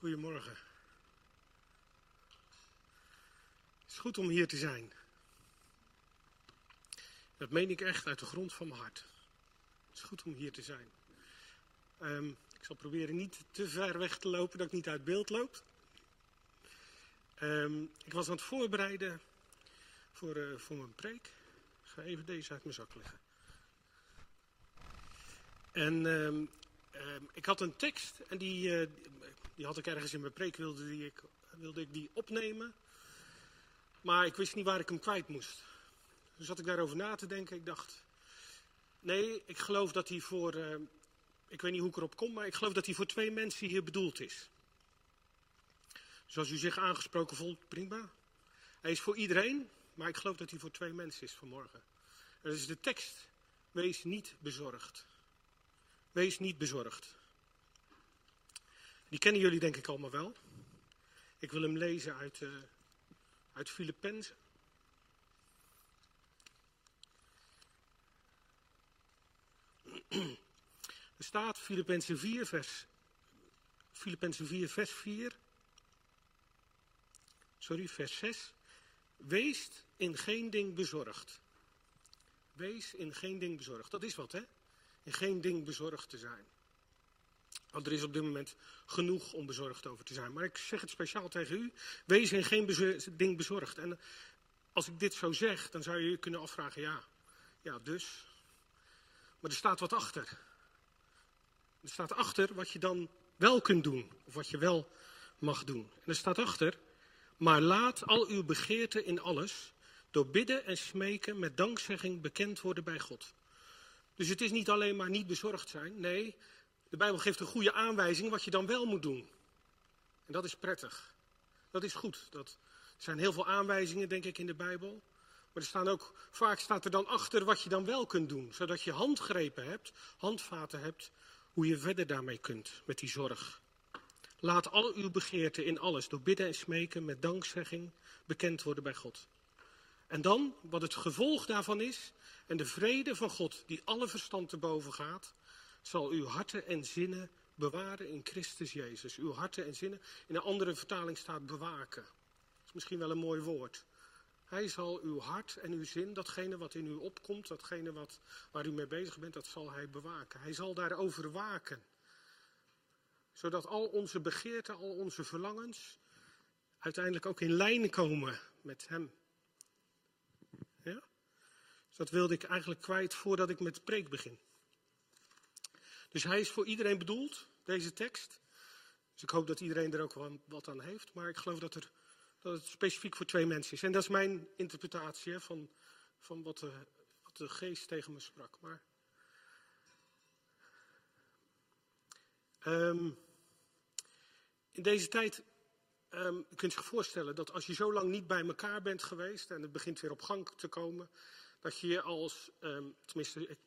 Goedemorgen. Het is goed om hier te zijn. Dat meen ik echt uit de grond van mijn hart. Het is goed om hier te zijn. Ehm, ik zal proberen niet te ver weg te lopen, dat ik niet uit beeld loop. Ehm, ik was aan het voorbereiden voor, uh, voor mijn preek. Ik ga even deze uit mijn zak leggen. En ehm, ik had een tekst en die, uh, die had ik ergens in mijn preek, wilde, die ik, wilde ik die opnemen. Maar ik wist niet waar ik hem kwijt moest. Dus zat ik daarover na te denken. Ik dacht, nee, ik geloof dat hij voor, uh, ik weet niet hoe ik erop kom, maar ik geloof dat hij voor twee mensen hier bedoeld is. Dus als u zich aangesproken voelt, prima. Hij is voor iedereen, maar ik geloof dat hij voor twee mensen is vanmorgen. En dat is de tekst. Wees niet bezorgd. Wees niet bezorgd. Die kennen jullie denk ik allemaal wel. Ik wil hem lezen uit, uh, uit Filippenzen. Er staat Filippenzen 4 vers Filippenzen 4 vers 4. Sorry, vers 6. Wees in geen ding bezorgd. Wees in geen ding bezorgd. Dat is wat, hè? Geen ding bezorgd te zijn. Want er is op dit moment genoeg om bezorgd over te zijn. Maar ik zeg het speciaal tegen u. Wees in geen ding bezorgd. En als ik dit zo zeg, dan zou je je kunnen afvragen, ja, ja dus. Maar er staat wat achter. Er staat achter wat je dan wel kunt doen. Of wat je wel mag doen. En er staat achter, maar laat al uw begeerten in alles door bidden en smeken met dankzegging bekend worden bij God. Dus het is niet alleen maar niet bezorgd zijn. Nee, de Bijbel geeft een goede aanwijzing wat je dan wel moet doen. En dat is prettig. Dat is goed. Dat, er zijn heel veel aanwijzingen, denk ik, in de Bijbel. Maar er staan ook, vaak staat er dan achter wat je dan wel kunt doen. Zodat je handgrepen hebt, handvaten hebt, hoe je verder daarmee kunt, met die zorg. Laat al uw begeerten in alles, door bidden en smeken, met dankzegging, bekend worden bij God. En dan, wat het gevolg daarvan is, en de vrede van God, die alle verstand te boven gaat, zal uw harten en zinnen bewaren in Christus Jezus. Uw harten en zinnen, in een andere vertaling staat bewaken. Is misschien wel een mooi woord. Hij zal uw hart en uw zin, datgene wat in u opkomt, datgene wat, waar u mee bezig bent, dat zal hij bewaken. Hij zal daarover waken. Zodat al onze begeerten, al onze verlangens uiteindelijk ook in lijn komen met hem. Dat wilde ik eigenlijk kwijt voordat ik met de preek begin. Dus hij is voor iedereen bedoeld, deze tekst. Dus ik hoop dat iedereen er ook wat aan heeft. Maar ik geloof dat, er, dat het specifiek voor twee mensen is. En dat is mijn interpretatie van, van wat, de, wat de geest tegen me sprak. Maar, um, in deze tijd um, kunt je voorstellen dat als je zo lang niet bij elkaar bent geweest en het begint weer op gang te komen, dat je je als, um, tenminste,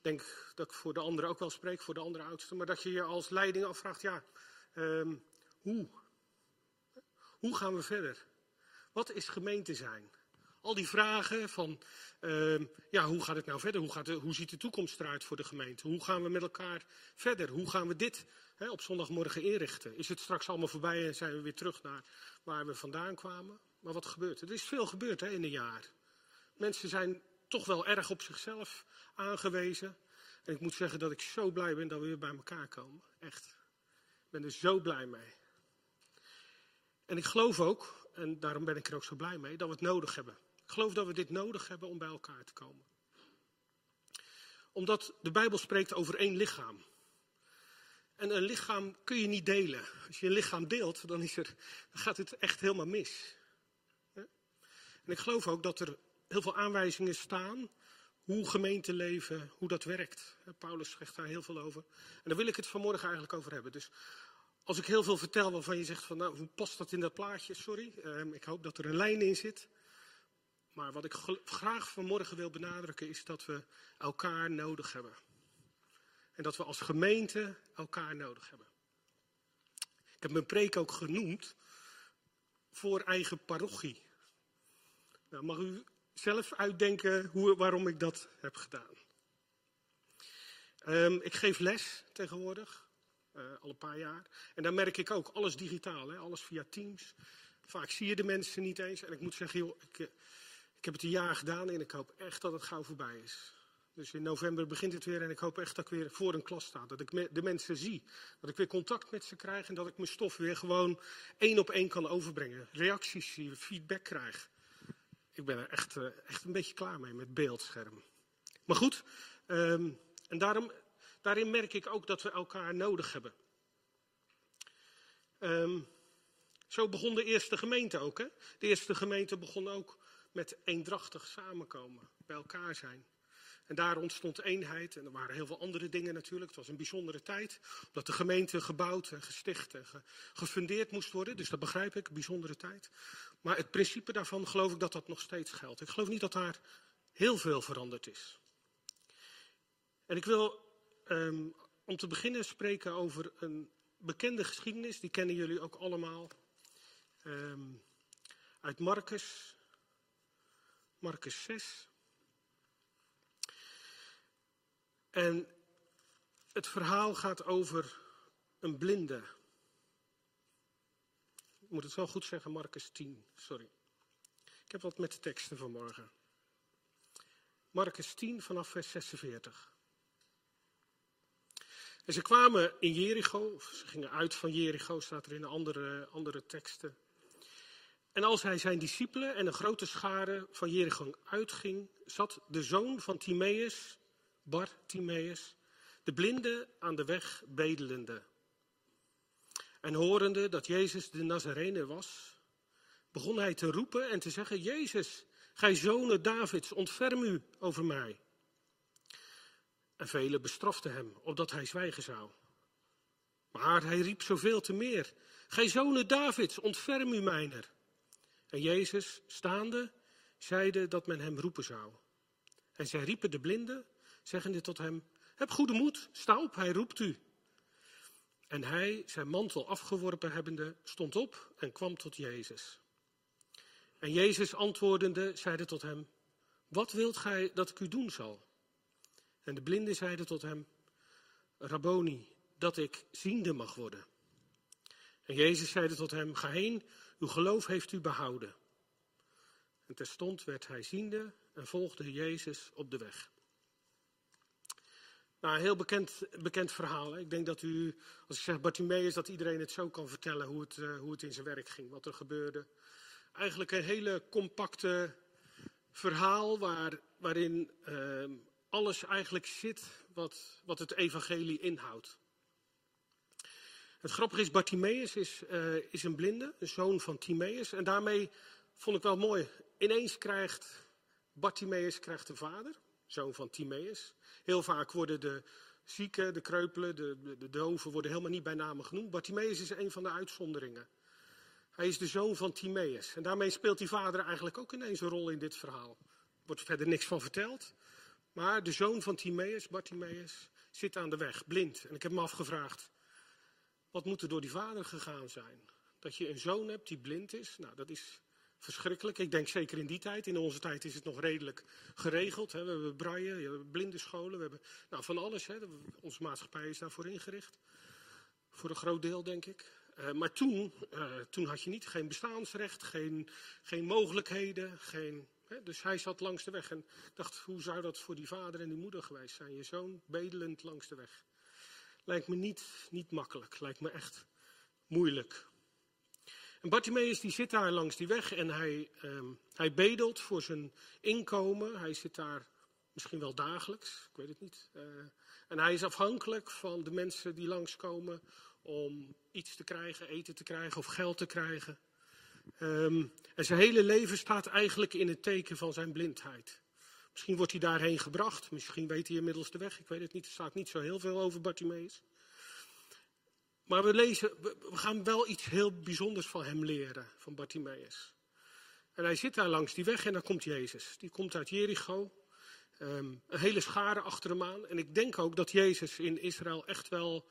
denk dat ik voor de anderen ook wel spreek, voor de andere oudsten, maar dat je je als leiding afvraagt, ja, um, hoe? Hoe gaan we verder? Wat is gemeente zijn? Al die vragen van, um, ja, hoe gaat het nou verder? Hoe, gaat de, hoe ziet de toekomst eruit voor de gemeente? Hoe gaan we met elkaar verder? Hoe gaan we dit op zondagmorgen inrichten? Is het straks allemaal voorbij en zijn we weer terug naar waar we vandaan kwamen? Maar wat gebeurt er? Er is veel gebeurd in een jaar. Mensen zijn toch wel erg op zichzelf aangewezen. En ik moet zeggen dat ik zo blij ben dat we weer bij elkaar komen. Echt. Ik ben er zo blij mee. En ik geloof ook, en daarom ben ik er ook zo blij mee, dat we het nodig hebben. Ik geloof dat we dit nodig hebben om bij elkaar te komen. Omdat de Bijbel spreekt over één lichaam. En een lichaam kun je niet delen. Als je een lichaam deelt, dan, is er, dan gaat het echt helemaal mis. En ik geloof ook dat er heel veel aanwijzingen staan hoe gemeenteleven, hoe dat werkt. Paulus zegt daar heel veel over. En daar wil ik het vanmorgen eigenlijk over hebben. Dus als ik heel veel vertel waarvan je zegt van nou, hoe past dat in dat plaatje, sorry. Ehm, ik hoop dat er een lijn in zit. Maar wat ik graag vanmorgen wil benadrukken is dat we elkaar nodig hebben. En dat we als gemeente elkaar nodig hebben. Ik heb mijn preek ook genoemd voor eigen parochie. Nou, mag u zelf uitdenken hoe, waarom ik dat heb gedaan. Um, ik geef les tegenwoordig. eh, al een paar jaar. En dan merk ik ook, alles digitaal, hè, alles via Teams. Vaak zie je de mensen niet eens. En ik moet zeggen, joh, ik, eh, ik heb het een jaar gedaan en ik hoop echt dat het gauw voorbij is. Dus in november begint het weer en ik hoop echt dat ik weer voor een klas sta. Dat ik de mensen zie. Dat ik weer contact met ze krijg en dat ik mijn stof weer gewoon één op één kan overbrengen. Reacties zie, feedback krijg. Ik ben er echt, eh, echt een beetje klaar mee met beeldscherm. Maar goed, ehm, en daarom, daarin merk ik ook dat we elkaar nodig hebben. Ehm, zo begon de eerste gemeente ook. Hè? De eerste gemeente begon ook met eendrachtig samenkomen, bij elkaar zijn. En daar ontstond eenheid en er waren heel veel andere dingen natuurlijk. Het was een bijzondere tijd, omdat de gemeente gebouwd en gesticht en gefundeerd moest worden. Dus dat begrijp ik, een bijzondere tijd. Maar het principe daarvan geloof ik dat dat nog steeds geldt. Ik geloof niet dat daar heel veel veranderd is. En ik wil um, om te beginnen spreken over een bekende geschiedenis, die kennen jullie ook allemaal. Um, uit Marcus, Marcus 6. En het verhaal gaat over een blinde. Ik moet het wel goed zeggen, Marcus 10, sorry. Ik heb wat met de teksten van morgen. Marcus 10 vanaf vers 46. En ze kwamen in Jericho, of ze gingen uit van Jericho, staat er in andere, andere teksten. En als hij zijn discipelen en een grote schare van Jericho uitging, zat de zoon van Timaeus, Bar Timaeus, de blinde aan de weg bedelende. En horende dat Jezus de Nazarene was, begon hij te roepen en te zeggen, Jezus, gij zonen Davids, ontferm u over mij. En velen bestraften hem, opdat hij zwijgen zou. Maar hij riep zoveel te meer, gij zonen Davids, ontferm u mijner. En Jezus, staande, zeide dat men hem roepen zou. En zij riepen de blinde, zeggende tot hem, heb goede moed, sta op, hij roept u. En hij, zijn mantel afgeworpen hebbende, stond op en kwam tot Jezus. En Jezus antwoordende, zeide tot hem, wat wilt gij dat ik u doen zal? En de blinde zeide tot hem, Rabboni, dat ik ziende mag worden. En Jezus zeide tot hem, ga heen, uw geloof heeft u behouden. En terstond werd hij ziende en volgde Jezus op de weg. Nou, een heel bekend, bekend verhaal. Ik denk dat u, als ik zeg Bartimeus, dat iedereen het zo kan vertellen hoe het, uh, hoe het in zijn werk ging, wat er gebeurde. Eigenlijk een hele compacte verhaal waar, waarin uh, alles eigenlijk zit wat, wat het evangelie inhoudt. Het grappige is, Bartimaeus is, uh, is een blinde, een zoon van Timaeus. En daarmee vond ik wel mooi. Ineens krijgt Bartimaeus krijgt een vader, zoon van Timaeus. Heel vaak worden de zieken, de kreupelen, de, de, de doven worden helemaal niet bij namen genoemd. Bartimaeus is een van de uitzonderingen. Hij is de zoon van Timaeus. En daarmee speelt die vader eigenlijk ook ineens een rol in dit verhaal. Er wordt verder niks van verteld. Maar de zoon van Timaeus, Bartimaeus, zit aan de weg, blind. En ik heb me afgevraagd, wat moet er door die vader gegaan zijn? Dat je een zoon hebt die blind is, nou dat is verschrikkelijk. Ik denk zeker in die tijd, in onze tijd is het nog redelijk geregeld. Hè. We hebben braille, we hebben blinde scholen, we hebben nou, van alles. Hè. Onze maatschappij is daarvoor ingericht. Voor een groot deel, denk ik. Uh, maar toen, uh, toen had je niet, geen bestaansrecht, geen, geen mogelijkheden, geen dus hij zat langs de weg en dacht, hoe zou dat voor die vader en die moeder geweest zijn? Je zoon bedelend langs de weg. Lijkt me niet, niet makkelijk, lijkt me echt moeilijk. En die zit daar langs die weg en hij, um, hij bedelt voor zijn inkomen. Hij zit daar misschien wel dagelijks, ik weet het niet. Uh, en hij is afhankelijk van de mensen die langskomen om iets te krijgen, eten te krijgen of geld te krijgen. Um, en zijn hele leven staat eigenlijk in het teken van zijn blindheid. Misschien wordt hij daarheen gebracht, misschien weet hij inmiddels de weg, ik weet het niet, er staat niet zo heel veel over Bartimaeus. Maar we, lezen, we gaan wel iets heel bijzonders van hem leren, van Bartimaeus. En hij zit daar langs die weg en dan komt Jezus. Die komt uit Jericho, um, een hele schare achter hem aan. En ik denk ook dat Jezus in Israël echt wel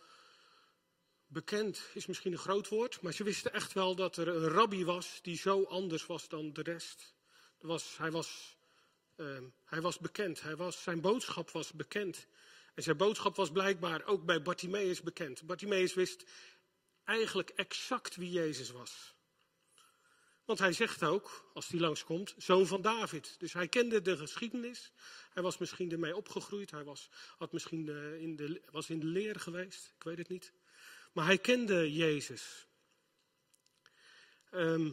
bekend is misschien een groot woord, maar ze wisten echt wel dat er een rabbi was die zo anders was dan de rest. Was, hij, was, uh, hij was bekend, hij was, zijn boodschap was bekend. En zijn boodschap was blijkbaar ook bij Bartimaeus bekend. Bartimaeus wist eigenlijk exact wie Jezus was. Want hij zegt ook, als hij langskomt, zoon van David. Dus hij kende de geschiedenis. Hij was misschien ermee opgegroeid. Hij was, had misschien eh, in de, was in de leer geweest. Ik weet het niet. Maar hij kende Jezus. Ehm,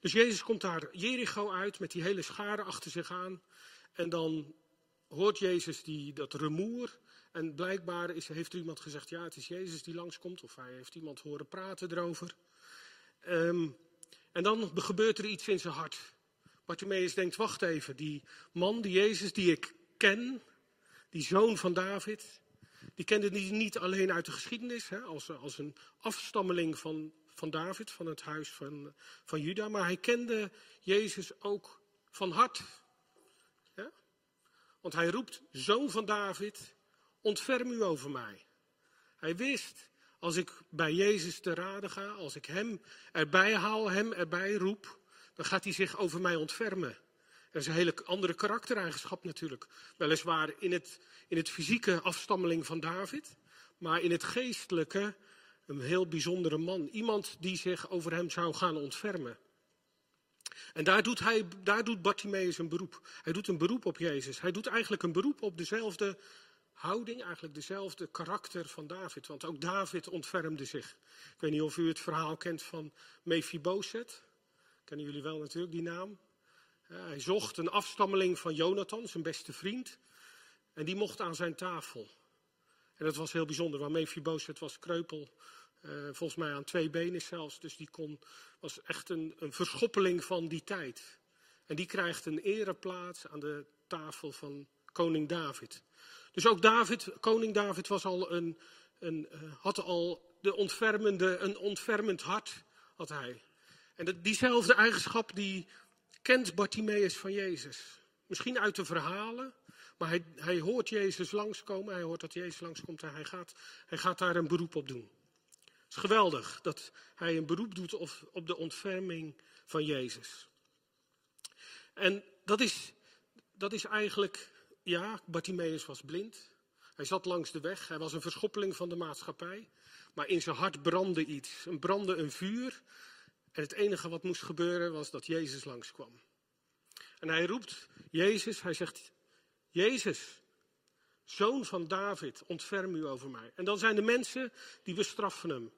dus Jezus komt daar Jericho uit met die hele schade achter zich aan. En dan hoort Jezus die, dat rumoer. En blijkbaar is, heeft er iemand gezegd, ja het is Jezus die langskomt. Of hij heeft iemand horen praten erover. Um, en dan gebeurt er iets in zijn hart. Bartimaeus denkt, wacht even, die man, die Jezus die ik ken, die zoon van David, die kende hij niet alleen uit de geschiedenis, hè, als, als een afstammeling van, van David, van het huis van, van Juda, maar hij kende Jezus ook van hart. Want hij roept, zoon van David, ontferm u over mij. Hij wist, als ik bij Jezus te raden ga, als ik hem erbij haal, hem erbij roep, dan gaat hij zich over mij ontfermen. Dat is een hele andere karaktereigenschap natuurlijk. Weliswaar in het, in het fysieke afstammeling van David, maar in het geestelijke een heel bijzondere man. Iemand die zich over hem zou gaan ontfermen. En daar doet, hij, daar doet Bartimaeus een beroep. Hij doet een beroep op Jezus. Hij doet eigenlijk een beroep op dezelfde houding, eigenlijk dezelfde karakter van David. Want ook David ontfermde zich. Ik weet niet of u het verhaal kent van Mephibosheth. Kennen jullie wel natuurlijk die naam? hij zocht een afstammeling van Jonathan, zijn beste vriend. En die mocht aan zijn tafel. En dat was heel bijzonder, want Mephibosheth was kreupel. Eh, volgens mij aan twee benen zelfs. Dus die kon, was echt een, een verschoppeling van die tijd. En die krijgt een ereplaats aan de tafel van koning David. Dus ook David, koning David was al een, een, eh, had al de ontfermende, een ontfermend hart, had hij. En diezelfde eigenschap die kent Bartimaeus van Jezus. Misschien uit de verhalen, maar hij, hij hoort Jezus langskomen. Hij hoort dat Jezus langskomt en hij gaat, hij gaat daar een beroep op doen. Het is geweldig dat hij een beroep doet op, de ontferming van Jezus. En dat is, dat is eigenlijk ja, Bartimaeus was blind. Hij zat langs de weg. Hij was een verschoppeling van de maatschappij. Maar in zijn hart brandde iets. Er brandde een vuur. En het enige wat moest gebeuren was dat Jezus langskwam. En hij roept Jezus. Hij zegt: Jezus, zoon van David, ontferm u over mij. En dan zijn de mensen die bestraffen hem.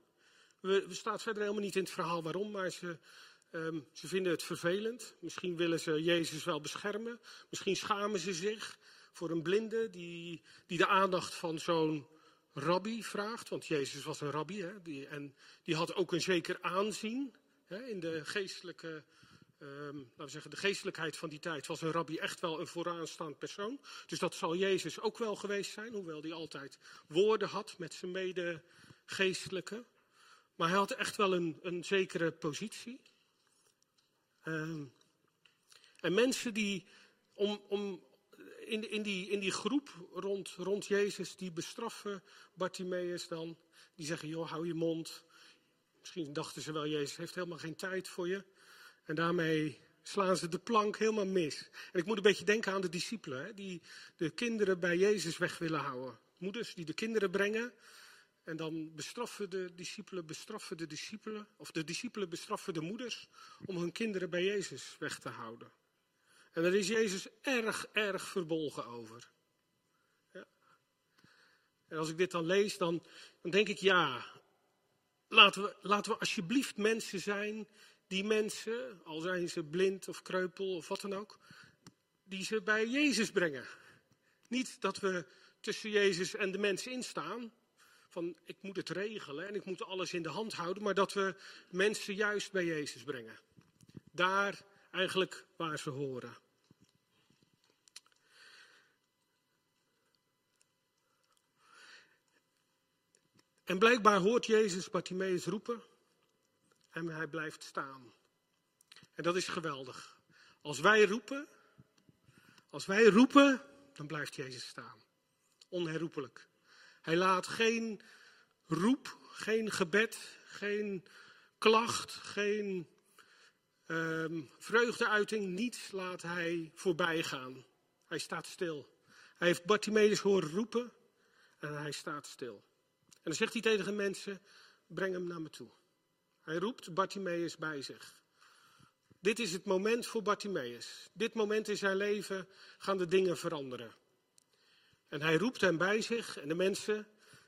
We, we staat verder helemaal niet in het verhaal waarom, maar ze, Ehm, ze vinden het vervelend. Misschien willen ze Jezus wel beschermen. Misschien schamen ze zich voor een blinde die, die de aandacht van zo'n rabbi vraagt. Want Jezus was een rabbi hè, die, en die had ook een zeker aanzien hè, in de geestelijke. Um, laten we zeggen, de geestelijkheid van die tijd was een rabbi echt wel een vooraanstaand persoon. Dus dat zal Jezus ook wel geweest zijn, hoewel hij altijd woorden had met zijn medegeestelijke. Maar hij had echt wel een, een zekere positie. Ehm, en mensen die om, om, in, in, die, in die groep rond, rond Jezus, die bestraffen Bartimaeus dan. Die zeggen, joh, hou je mond. Misschien dachten ze wel, Jezus heeft helemaal geen tijd voor je. En daarmee slaan ze de plank helemaal mis. En ik moet een beetje denken aan de discipelen, hè, die de kinderen bij Jezus weg willen houden. Moeders die de kinderen brengen en dan bestraffen de discipelen, bestraffen de discipelen, of de discipelen bestraffen de moeders om hun kinderen bij Jezus weg te houden. En daar is Jezus erg, erg verbolgen over. Ja. En als ik dit dan lees, dan, dan denk ik, ja, laten we, laten we alsjeblieft mensen zijn die mensen, al zijn ze blind of kreupel of wat dan ook, die ze bij Jezus brengen. Niet dat we tussen Jezus en de mensen instaan, van ik moet het regelen en ik moet alles in de hand houden, maar dat we mensen juist bij Jezus brengen. Daar eigenlijk waar ze horen. En blijkbaar hoort Jezus Bartimaeus roepen en hij blijft staan. En dat is geweldig. Als wij roepen, als wij roepen, dan blijft Jezus staan. Onherroepelijk. Hij laat geen roep, geen gebed, geen klacht, geen um, vreugdeuiting, niets laat hij voorbij gaan. Hij staat stil. Hij heeft Bartimaeus horen roepen En hij staat stil. En dan zegt hij tegen de mensen, breng hem naar me toe. Hij roept Bartimaeus bij zich. Dit is het moment voor Bartimaeus. Dit moment in zijn leven gaan de dingen veranderen. En hij roept hem bij zich en de mensen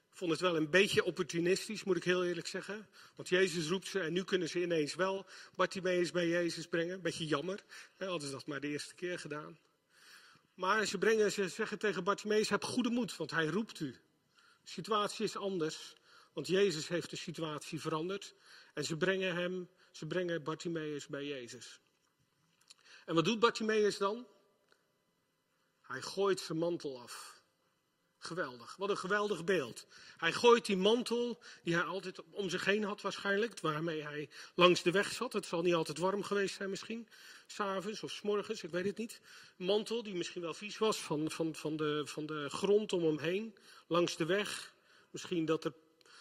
vonden het wel een beetje opportunistisch, moet ik heel eerlijk zeggen. Want Jezus roept ze en nu kunnen ze ineens wel Bartimaeus bij Jezus brengen. Beetje jammer, hè, hadden ze dat maar de eerste keer gedaan. Maar ze, brengen, ze zeggen tegen Bartimaeus, heb goede moed, want hij roept u. De situatie is anders, want Jezus heeft de situatie veranderd. En ze brengen hem, ze brengen Bartimaeus bij Jezus. En wat doet Bartimaeus dan? Hij gooit zijn mantel af. Geweldig, wat een geweldig beeld. Hij gooit die mantel die hij altijd om zich heen had waarschijnlijk, waarmee hij langs de weg zat. Het zal niet altijd warm geweest zijn misschien, s'avonds of s morgens, ik weet het niet. Mantel die misschien wel vies was van, van, van, de, van de grond om hem heen, langs de weg. Misschien dat er,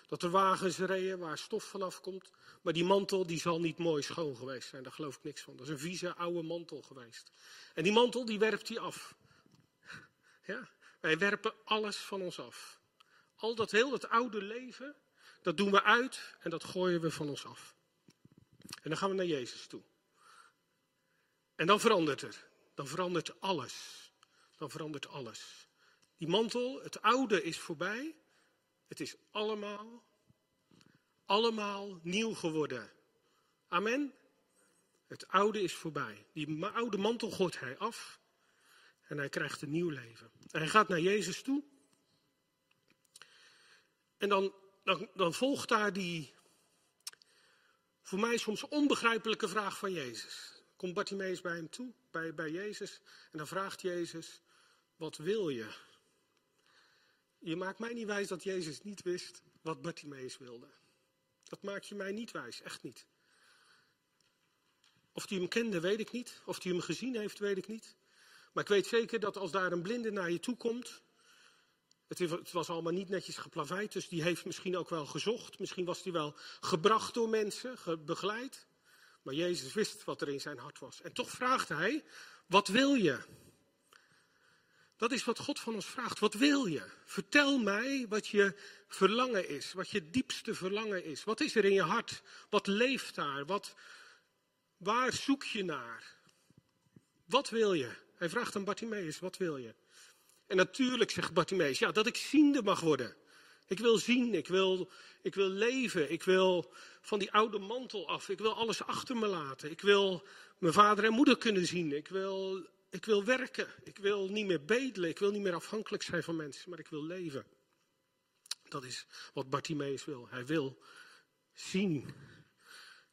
dat er wagens reden waar stof vanaf komt. Maar die mantel die zal niet mooi schoon geweest zijn, daar geloof ik niks van. Dat is een vieze oude mantel geweest. En die mantel die werpt hij af. Ja, wij werpen alles van ons af. Al dat heel dat oude leven, dat doen we uit en dat gooien we van ons af. En dan gaan we naar Jezus toe. En dan verandert er. Dan verandert alles. Dan verandert alles. Die mantel, het oude is voorbij. Het is allemaal, allemaal nieuw geworden. Amen. Het oude is voorbij. Die oude mantel gooit hij af. En hij krijgt een nieuw leven. En hij gaat naar Jezus toe. En dan, dan, volgt daar die voor mij soms onbegrijpelijke vraag van Jezus. Komt Bartimaeus bij hem toe, bij, bij Jezus. En dan vraagt Jezus, wat wil je? Je maakt mij niet wijs dat Jezus niet wist wat Bartimaeus wilde. Dat maakt je mij niet wijs, echt niet. Of hij hem kende, weet ik niet. Of hij hem gezien heeft, weet ik niet. Maar ik weet zeker dat als daar een blinde naar je toe komt. Het was allemaal niet netjes geplaveid, dus die heeft misschien ook wel gezocht. Misschien was hij wel gebracht door mensen, begeleid. Maar Jezus wist wat er in zijn hart was. En toch vraagt hij: Wat wil je? Dat is wat God van ons vraagt. Wat wil je? Vertel mij wat je verlangen is, wat je diepste verlangen is. Wat is er in je hart? Wat leeft daar? Wat, waar zoek je naar? Wat wil je? Hij vraagt aan Bartimaeus, wat wil je? En natuurlijk zegt Bartimaeus, ja, dat ik ziende mag worden. Ik wil zien, ik wil, ik wil leven, ik wil van die oude mantel af, ik wil alles achter me laten. Ik wil mijn vader en moeder kunnen zien, ik wil, ik wil werken, ik wil niet meer bedelen, ik wil niet meer afhankelijk zijn van mensen, maar ik wil leven. Dat is wat Bartimaeus wil. Hij wil zien.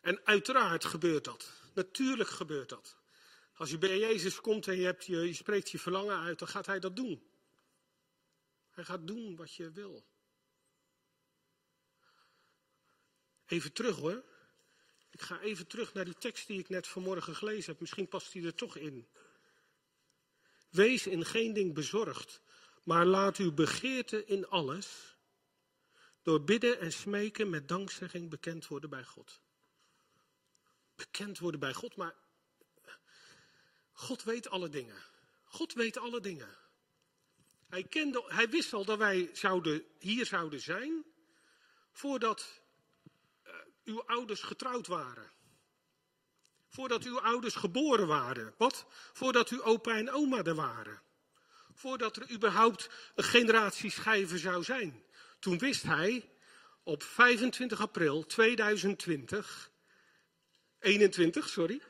En uiteraard gebeurt dat. Natuurlijk gebeurt dat. Als je bij Jezus komt en je, hebt je, je spreekt je verlangen uit, dan gaat hij dat doen. Hij gaat doen wat je wil. Even terug hoor. Ik ga even terug naar die tekst die ik net vanmorgen gelezen heb. Misschien past die er toch in. Wees in geen ding bezorgd, maar laat uw begeerte in alles door bidden en smeken met dankzegging bekend worden bij God. Bekend worden bij God, maar God weet alle dingen. God weet alle dingen. Hij, kende, hij wist al dat wij zouden, hier zouden zijn voordat uh, uw ouders getrouwd waren. Voordat uw ouders geboren waren. Wat? Voordat uw opa en oma er waren. Voordat er überhaupt een generatie schijven zou zijn. Toen wist hij op 25 april 2020, 21, sorry,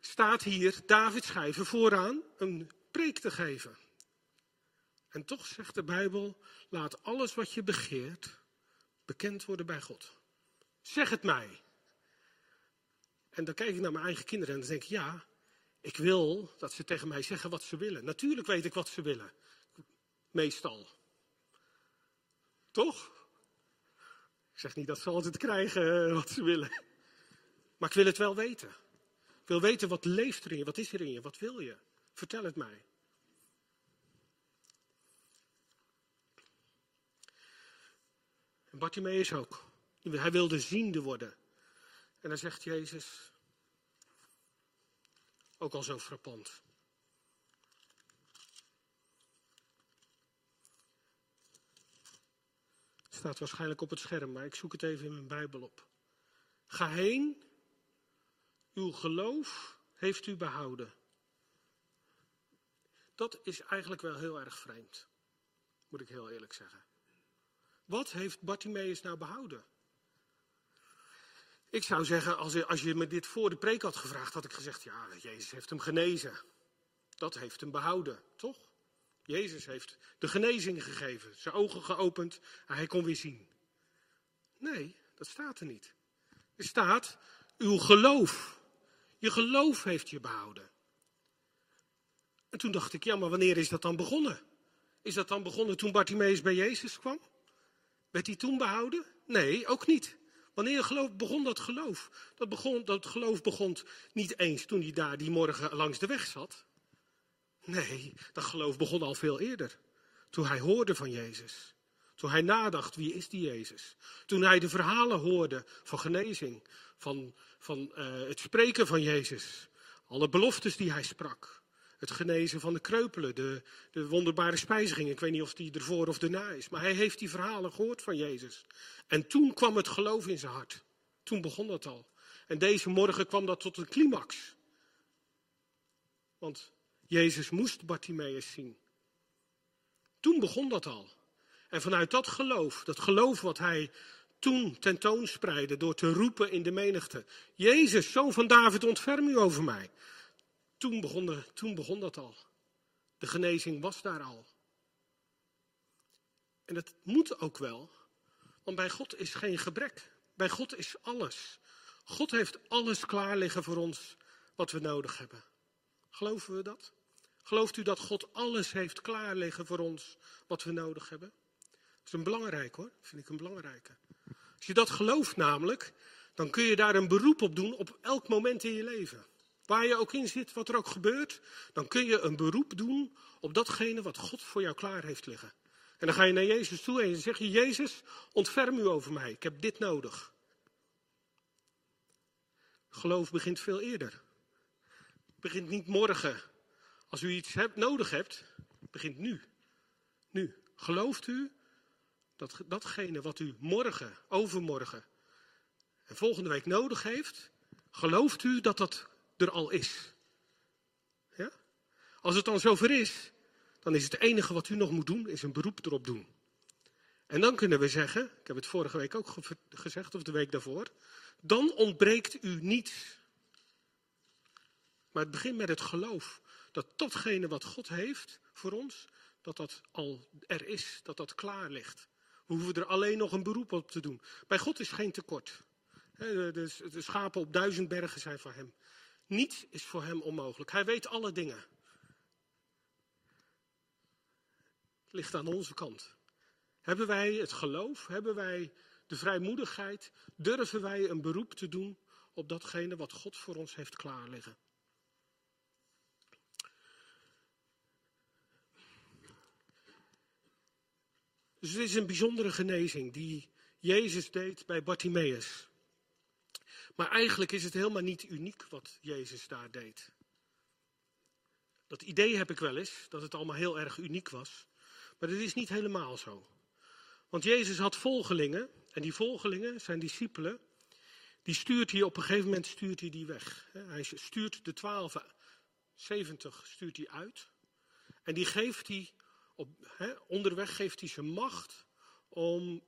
staat hier David schrijven vooraan een preek te geven. En toch zegt de Bijbel, laat alles wat je begeert bekend worden bij God. Zeg het mij. En dan kijk ik naar mijn eigen kinderen en dan denk ik, ja, ik wil dat ze tegen mij zeggen wat ze willen. Natuurlijk weet ik wat ze willen. Meestal. Toch? Ik zeg niet dat ze altijd krijgen eh, wat ze willen. Maar ik wil het wel weten. Wil weten wat leeft er in je, wat is er in je, wat wil je? Vertel het mij. En Bartimaeus ook. Hij wilde ziende worden. En dan zegt Jezus, ook al zo frappant. staat waarschijnlijk op het scherm, maar ik zoek het even in mijn Bijbel op. Ga heen, uw geloof heeft u behouden. Dat is eigenlijk wel heel erg vreemd, moet ik heel eerlijk zeggen. Wat heeft Bartimaeus nou behouden? Ik zou zeggen, als je, als je me dit voor de preek had gevraagd, had ik gezegd, ja, Jezus heeft hem genezen. Dat heeft hem behouden, toch? Jezus heeft de genezing gegeven, zijn ogen geopend en hij kon weer zien. Nee, dat staat er niet. Er staat, uw geloof. Je geloof heeft je behouden. En toen dacht ik, ja, maar wanneer is dat dan begonnen? Is dat dan begonnen toen Bartimaeus bij Jezus kwam? Werd hij toen behouden? Nee, ook niet. Wanneer geloof, begon dat geloof? Dat, begon, dat geloof begon niet eens toen hij daar die morgen langs de weg zat. Nee, dat geloof begon al veel eerder. Toen hij hoorde van Jezus. Toen hij nadacht, wie is die Jezus? Toen hij de verhalen hoorde van genezing, van, van uh, het spreken van Jezus. Alle beloftes die hij sprak. Het genezen van de kreupelen, de, de wonderbare spijziging. Ik weet niet of die ervoor of erna is. Maar hij heeft die verhalen gehoord van Jezus. En toen kwam het geloof in zijn hart. Toen begon dat al. En deze morgen kwam dat tot een climax. Want Jezus moest Bartimaeus zien. Toen begon dat al. En vanuit dat geloof, dat geloof wat hij toen tentoonspreidde door te roepen in de menigte. Jezus, zoon van David, ontferm u over mij. Toen begon, toen begon dat al. De genezing was daar al. En dat moet ook wel, want bij God is geen gebrek. Bij God is alles. God heeft alles klaar liggen voor ons wat we nodig hebben. Geloven we dat? Gelooft u dat God alles heeft klaar liggen voor ons wat we nodig hebben? Is een belangrijk hoor, vind ik een belangrijke. Als je dat gelooft namelijk, dan kun je daar een beroep op doen op elk moment in je leven. Waar je ook in zit, wat er ook gebeurt, dan kun je een beroep doen op datgene wat God voor jou klaar heeft liggen. En dan ga je naar Jezus toe en zeg je, Jezus, ontferm u over mij, ik heb dit nodig. Geloof begint veel eerder. Het begint niet morgen. Als u iets hebt, nodig hebt, begint nu. Nu. Gelooft u dat datgene wat u morgen, overmorgen en volgende week nodig heeft, gelooft u dat dat er al is. Ja? Als het dan zover is, dan is het enige wat u nog moet doen, is een beroep erop doen. En dan kunnen we zeggen, ik heb het vorige week ook gezegd, of de week daarvoor, dan ontbreekt u niets. Maar het begint met het geloof dat datgene wat God heeft voor ons, dat dat al er is, dat dat klaar ligt. We hoeven er alleen nog een beroep op te doen. Bij God is geen tekort. De, schapen op duizend bergen zijn van hem. Niets is voor hem onmogelijk. Hij weet alle dingen. Het ligt aan onze kant. Hebben wij het geloof? Hebben wij de vrijmoedigheid? Durven wij een beroep te doen op datgene wat God voor ons heeft klaarliggen? Dus het is een bijzondere genezing die Jezus deed bij Bartimaeus. Maar eigenlijk is het helemaal niet uniek wat Jezus daar deed. Dat idee heb ik wel eens, dat het allemaal heel erg uniek was. Maar dat is niet helemaal zo. Want Jezus had volgelingen, en die volgelingen, zijn discipelen, die stuurt hij op een gegeven moment stuurt hij die weg. Hij stuurt de twaalf, 70 stuurt hij uit. En die geeft hij, op, onderweg geeft hij zijn macht om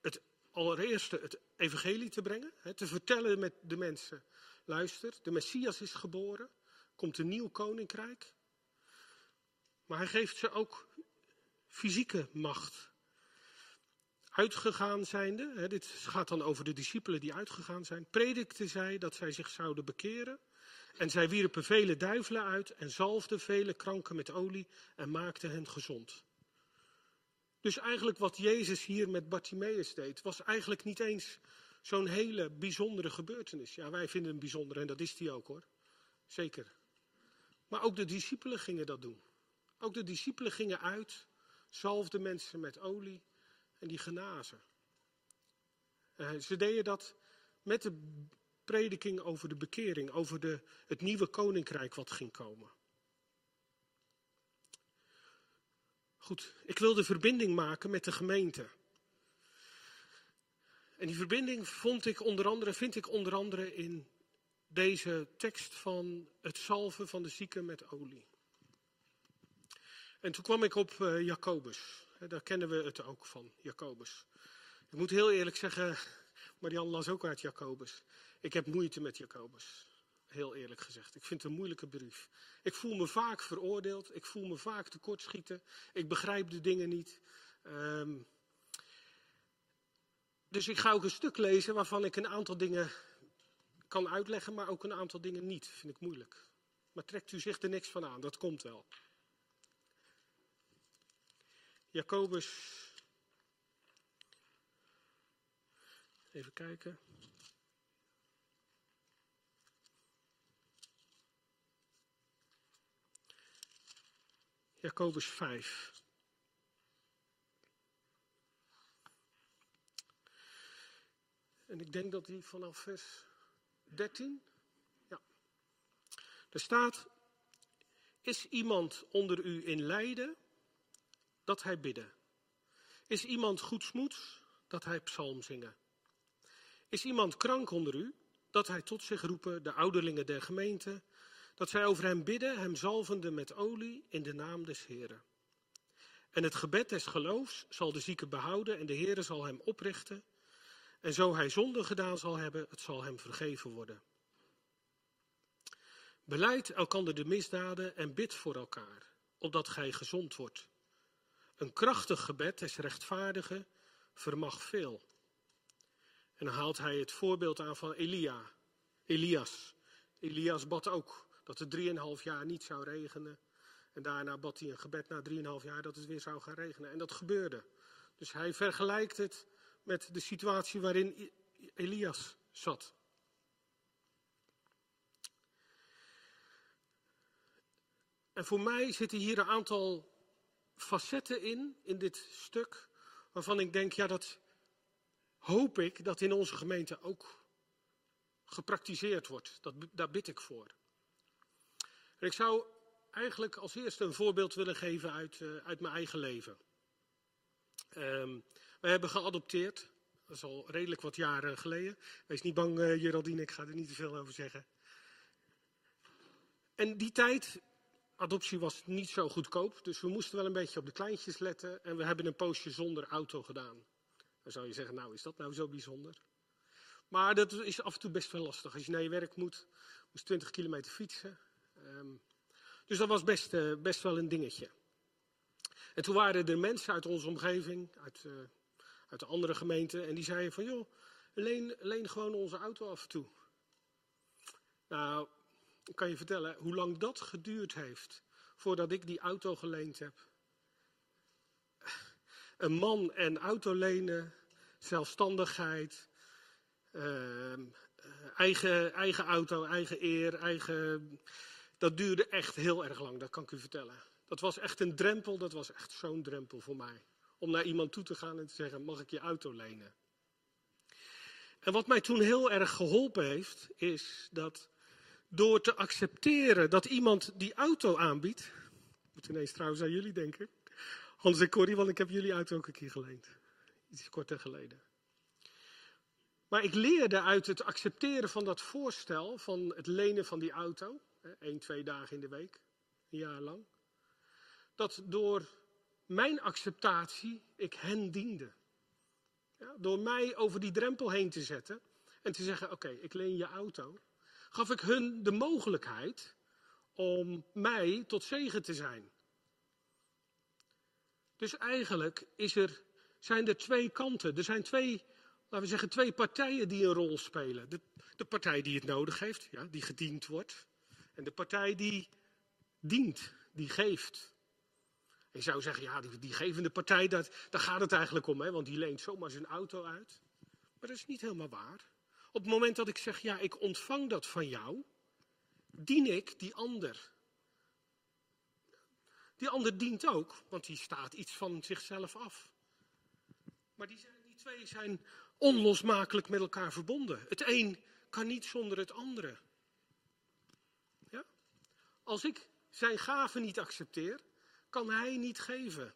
het allereerst het evangelie te brengen, te vertellen met de mensen. Luister, de Messias is geboren, komt een nieuw koninkrijk. Maar hij geeft ze ook fysieke macht. Uitgegaan zijnde, hè, dit gaat dan over de discipelen die uitgegaan zijn, predikten zij dat zij zich zouden bekeren. En zij wierpen vele duivelen uit en zalfden vele kranken met olie en maakten hen gezond. Dus eigenlijk wat Jezus hier met Bartimaeus deed, was eigenlijk niet eens zo'n hele bijzondere gebeurtenis. Ja, wij vinden hem bijzonder en dat is die ook hoor. Zeker. Maar ook de discipelen gingen dat doen. Ook de discipelen gingen uit, zalfden mensen met olie en die genazen. En ze deden dat met de prediking over de bekering, over de, het nieuwe koninkrijk wat ging komen. Goed, ik wil de verbinding maken met de gemeente. En die verbinding vond ik onder andere, vind ik onder andere in deze tekst van het salven van de zieken met olie. En toen kwam ik op uh, Jacobus. Daar kennen we het ook van, Jacobus. Ik moet heel eerlijk zeggen, Marianne las ook uit Jacobus. Ik heb moeite met Jacobus. Heel eerlijk gezegd. Ik vind het een moeilijke brief. Ik voel me vaak veroordeeld. Ik voel me vaak tekortschieten. Ik begrijp de dingen niet. Um, dus ik ga ook een stuk lezen waarvan ik een aantal dingen kan uitleggen, maar ook een aantal dingen niet. Vind ik moeilijk. Maar trekt u zich er niks van aan, dat komt wel. Jacobus. Even kijken. Jacobus 5. En ik denk dat die vanaf vers 13. Ja. Er staat: Is iemand onder u in lijden, dat hij bidden? Is iemand goedsmoeds, dat hij psalm zingen? Is iemand krank onder u, dat hij tot zich roepen de ouderlingen der gemeente, dat zij over hem bidden, hem zalvende met olie in de naam des Heren? En het gebed des geloofs zal de zieke behouden en de Heere zal hem oprichten. En zo hij zonde gedaan zal hebben, het zal hem vergeven worden. Beleid elkander de misdaden en bid voor elkaar, opdat gij gezond wordt. Een krachtig gebed des rechtvaardigen vermag veel. En dan haalt hij het voorbeeld aan van Elia, Elias. Elias bad ook dat het drieënhalf jaar niet zou regenen. En daarna bad hij een gebed na drieënhalf jaar dat het weer zou gaan regenen. En dat gebeurde. Dus hij vergelijkt het met de situatie waarin Elias zat. En voor mij zitten hier een aantal facetten in, in dit stuk, waarvan ik denk, ja, dat hoop ik dat in onze gemeente ook gepraktiseerd wordt. Dat, daar bid ik voor. Ik zou eigenlijk als eerste een voorbeeld willen geven uit, uh, uit mijn eigen leven. Um, we hebben geadopteerd. Dat is al redelijk wat jaren geleden. Wees niet bang, uh, Geraldine, ik ga er niet te veel over zeggen. En die tijd, adoptie was niet zo goedkoop. Dus we moesten wel een beetje op de kleintjes letten. En we hebben een poosje zonder auto gedaan. Dan zou je zeggen, nou is dat nou zo bijzonder? Maar dat is af en toe best wel lastig. Als je naar je werk moet, moest 20 kilometer fietsen. Um, dus dat was best, uh, best wel een dingetje. En toen waren er mensen uit onze omgeving, uit, uh, uit de andere gemeenten, en die zeiden van joh, leen, leen gewoon onze auto af en toe. Nou, ik kan je vertellen hoe lang dat geduurd heeft voordat ik die auto geleend heb. Een man en auto lenen, zelfstandigheid, uh, eigen, eigen auto, eigen eer, eigen. Dat duurde echt heel erg lang, dat kan ik u vertellen. Dat was echt een drempel, dat was echt zo'n drempel voor mij. Om naar iemand toe te gaan en te zeggen, mag ik je auto lenen? En wat mij toen heel erg geholpen heeft, is dat door te accepteren dat iemand die auto aanbiedt. Ik moet ineens trouwens aan jullie denken. Hans en Corrie, want ik heb jullie auto ook een keer geleend. Iets korter geleden. Maar ik leerde uit het accepteren van dat voorstel van het lenen van die auto. Één, twee dagen in de week, een jaar lang dat door mijn acceptatie ik hen diende. Ja, door mij over die drempel heen te zetten en te zeggen: Oké, ik leen je auto, gaf ik hun de mogelijkheid om mij tot zegen te zijn. Dus eigenlijk is er, zijn er twee kanten. Er zijn twee, laten we zeggen, twee partijen die een rol spelen. De, de partij die het nodig heeft, ja, die gediend wordt. En de partij die dient, die geeft. Je zou zeggen, ja, die, die gevende partij, dat, daar gaat het eigenlijk om, hè, want die leent zomaar zijn auto uit. Maar dat is niet helemaal waar. Op het moment dat ik zeg, ja, ik ontvang dat van jou, dien ik die ander. Die ander dient ook, want die staat iets van zichzelf af. Maar die, zijn, die twee zijn onlosmakelijk met elkaar verbonden. Het een kan niet zonder het andere. Als ik zijn gaven niet accepteer, kan hij niet geven.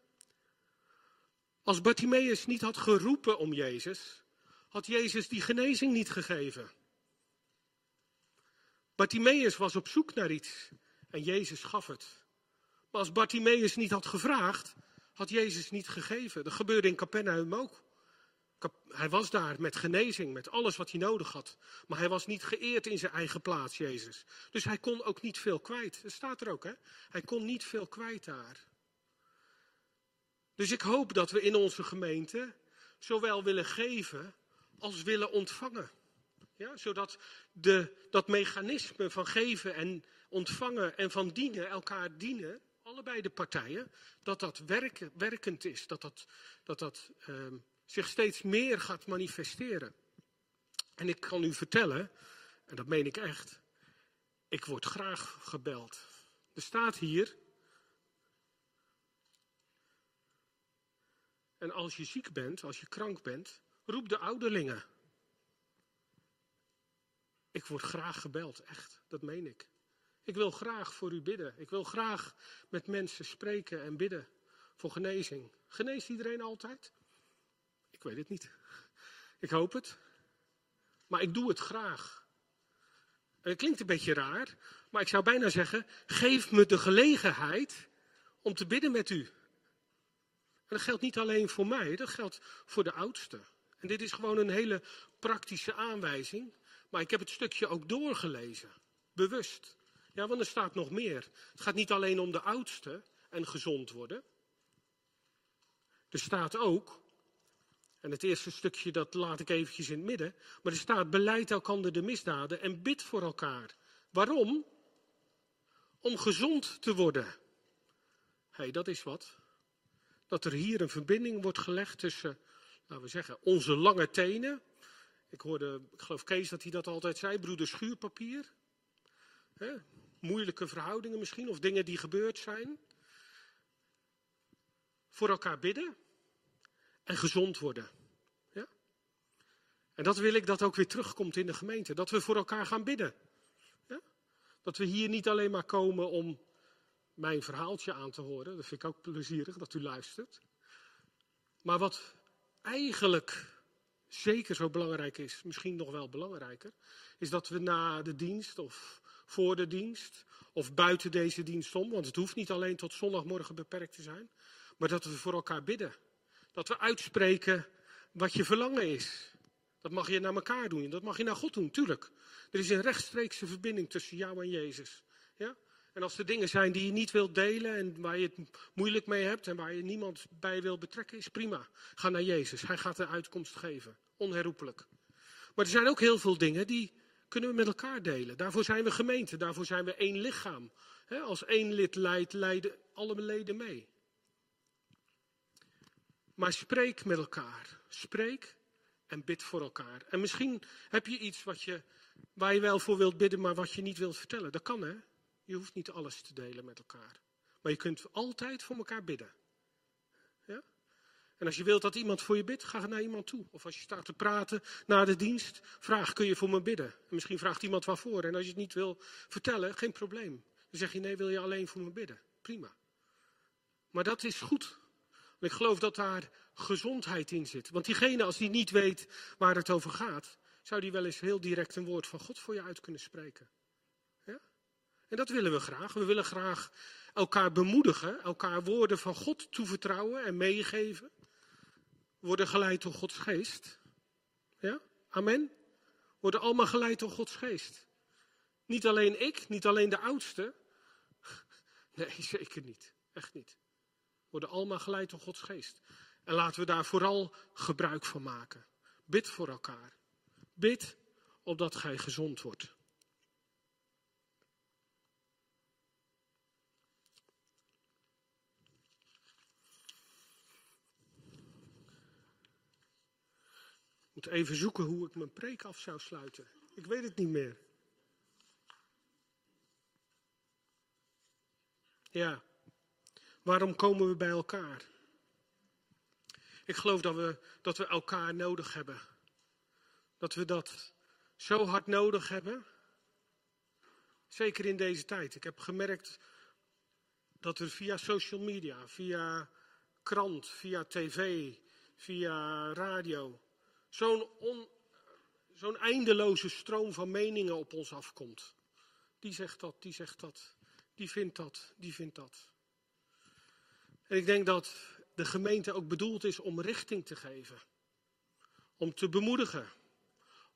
Als Bartimaeus niet had geroepen om Jezus, had Jezus die genezing niet gegeven. Bartimaeus was op zoek naar iets en Jezus gaf het. Maar als Bartimaeus niet had gevraagd, had Jezus niet gegeven. Dat gebeurde in Capernaum ook. Hij was daar met genezing, met alles wat hij nodig had. Maar hij was niet geëerd in zijn eigen plaats, Jezus. Dus hij kon ook niet veel kwijt. Dat staat er ook, hè? Hij kon niet veel kwijt daar. Dus ik hoop dat we in onze gemeente zowel willen geven als willen ontvangen. Ja, zodat de, dat mechanisme van geven en ontvangen en van dienen, elkaar dienen, allebei de partijen, dat dat werken, werkend is. Dat dat, dat, dat ehm, zich steeds meer gaat manifesteren. En ik kan u vertellen, en dat meen ik echt, ik word graag gebeld. Er staat hier. En als je ziek bent, als je krank bent, roep de ouderlingen. Ik word graag gebeld, echt, dat meen ik. Ik wil graag voor u bidden. Ik wil graag met mensen spreken en bidden voor genezing. Geneest iedereen altijd? Ik weet het niet. Ik hoop het. Maar ik doe het graag. Het klinkt een beetje raar, maar ik zou bijna zeggen: geef me de gelegenheid om te bidden met u. En dat geldt niet alleen voor mij, dat geldt voor de oudste. En dit is gewoon een hele praktische aanwijzing. Maar ik heb het stukje ook doorgelezen, bewust. Ja, want er staat nog meer. Het gaat niet alleen om de oudste en gezond worden. Er staat ook, en het eerste stukje dat laat ik eventjes in het midden, maar er staat beleid elkander de misdaden en bid voor elkaar. Waarom? Om gezond te worden. Hé, hey, dat is wat. Dat er hier een verbinding wordt gelegd tussen, laten we zeggen, onze lange tenen. Ik hoorde, ik geloof Kees dat hij dat altijd zei, broeder schuurpapier moeilijke verhoudingen misschien, of dingen die gebeurd zijn. Voor elkaar bidden en gezond worden. Ja? En dat wil ik dat ook weer terugkomt in de gemeente. Dat we voor elkaar gaan bidden. Ja? Dat we hier niet alleen maar komen om mijn verhaaltje aan te horen. Dat vind ik ook plezierig dat u luistert. Maar wat eigenlijk zeker zo belangrijk is, misschien nog wel belangrijker, is dat we na de dienst of voor de dienst of buiten deze dienst om, want het hoeft niet alleen tot zondagmorgen beperkt te zijn, maar dat we voor elkaar bidden. Dat we uitspreken wat je verlangen is. Dat mag je naar elkaar doen, dat mag je naar God doen, tuurlijk. Er is een rechtstreekse verbinding tussen jou en Jezus. Ja? En als er dingen zijn die je niet wilt delen en waar je het moeilijk mee hebt en waar je niemand bij wil betrekken, is prima. Ga naar Jezus, Hij gaat de uitkomst geven, onherroepelijk. Maar er zijn ook heel veel dingen die kunnen we met elkaar delen. Daarvoor zijn we gemeente, daarvoor zijn we één lichaam. als één lid leidt, leiden alle leden mee. Maar spreek met elkaar. Spreek en bid voor elkaar. En misschien heb je iets wat je, waar je wel voor wilt bidden, maar wat je niet wilt vertellen. Dat kan hè. Je hoeft niet alles te delen met elkaar. Maar je kunt altijd voor elkaar bidden. En als je wilt dat iemand voor je bidt, ga naar iemand toe. Of als je staat te praten na de dienst, vraag, kun je voor me bidden? En misschien vraagt iemand waarvoor. En als je het niet wil vertellen, geen probleem. Dan zeg je, nee, wil je alleen voor me bidden? Prima. Maar dat is goed. Ik geloof dat daar gezondheid in zit. Want diegene, als die niet weet waar het over gaat, zou die wel eens heel direct een woord van God voor je uit kunnen spreken. En dat willen we graag. We willen graag elkaar bemoedigen, elkaar woorden van God toevertrouwen en meegeven worden geleid door Gods geest. Ja? Amen. Worden allemaal geleid door Gods geest. Niet alleen ik, niet alleen de oudste. Nee, zeker niet. Echt niet. Worden allemaal geleid door Gods geest. En laten we daar vooral gebruik van maken. Bid voor elkaar. Bid opdat gij gezond wordt. moet even zoeken hoe ik mijn preek af zou sluiten. Ik weet het niet meer. Ja, waarom komen we bij elkaar? Ik geloof dat we, dat we elkaar nodig hebben. Dat we dat zo hard nodig hebben. Zeker in deze tijd. Ik heb gemerkt dat er via social media, via krant, via tv, via radio zo'n zo'n eindeloze stroom van meningen op ons afkomt. Die zegt dat, die zegt dat, die vindt dat, die vindt dat. En ik denk dat de gemeente ook bedoeld is om richting te geven. Om te bemoedigen.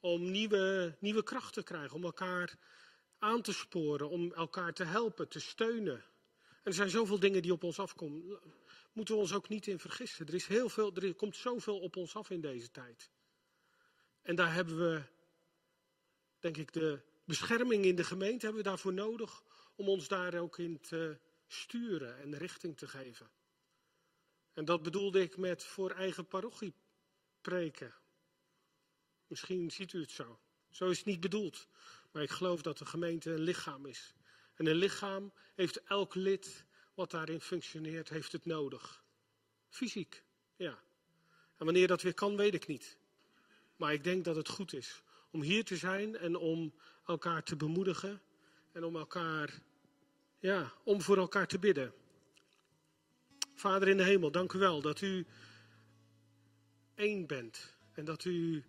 Om nieuwe, nieuwe kracht te krijgen. Om elkaar aan te sporen. Om elkaar te helpen, te steunen. En er zijn zoveel dingen die op ons afkomen. Moeten we ons ook niet in vergissen. Er, is heel veel, er komt zoveel op ons af in deze tijd. En daar hebben we, denk ik, de bescherming in de gemeente hebben we daarvoor nodig om ons daar ook in te sturen en richting te geven. En dat bedoelde ik met voor eigen parochie preken. Misschien ziet u het zo. Zo is het niet bedoeld. Maar ik geloof dat de gemeente een lichaam is. En een lichaam heeft elk lid wat daarin functioneert, heeft het nodig. Fysiek, ja. En wanneer dat weer kan, weet ik niet. Maar ik denk dat het goed is om hier te zijn en om elkaar te bemoedigen en om elkaar, ja, om voor elkaar te bidden. Vader in de hemel, dank u wel dat u één bent en dat u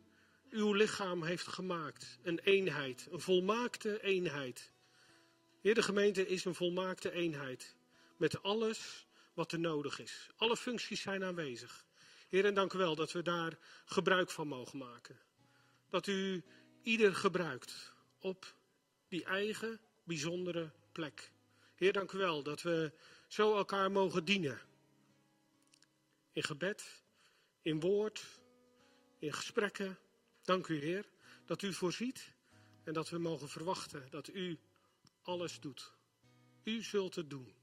uw lichaam heeft gemaakt. Een eenheid, een volmaakte eenheid. Heer, de gemeente is een volmaakte eenheid met alles wat er nodig is. Alle functies zijn aanwezig. Heer, en dank u wel dat we daar gebruik van mogen maken. Dat u ieder gebruikt op die eigen bijzondere plek. Heer, dank u wel dat we zo elkaar mogen dienen. In gebed, in woord, in gesprekken. Dank u, Heer, dat u voorziet en dat we mogen verwachten dat u alles doet. U zult het doen.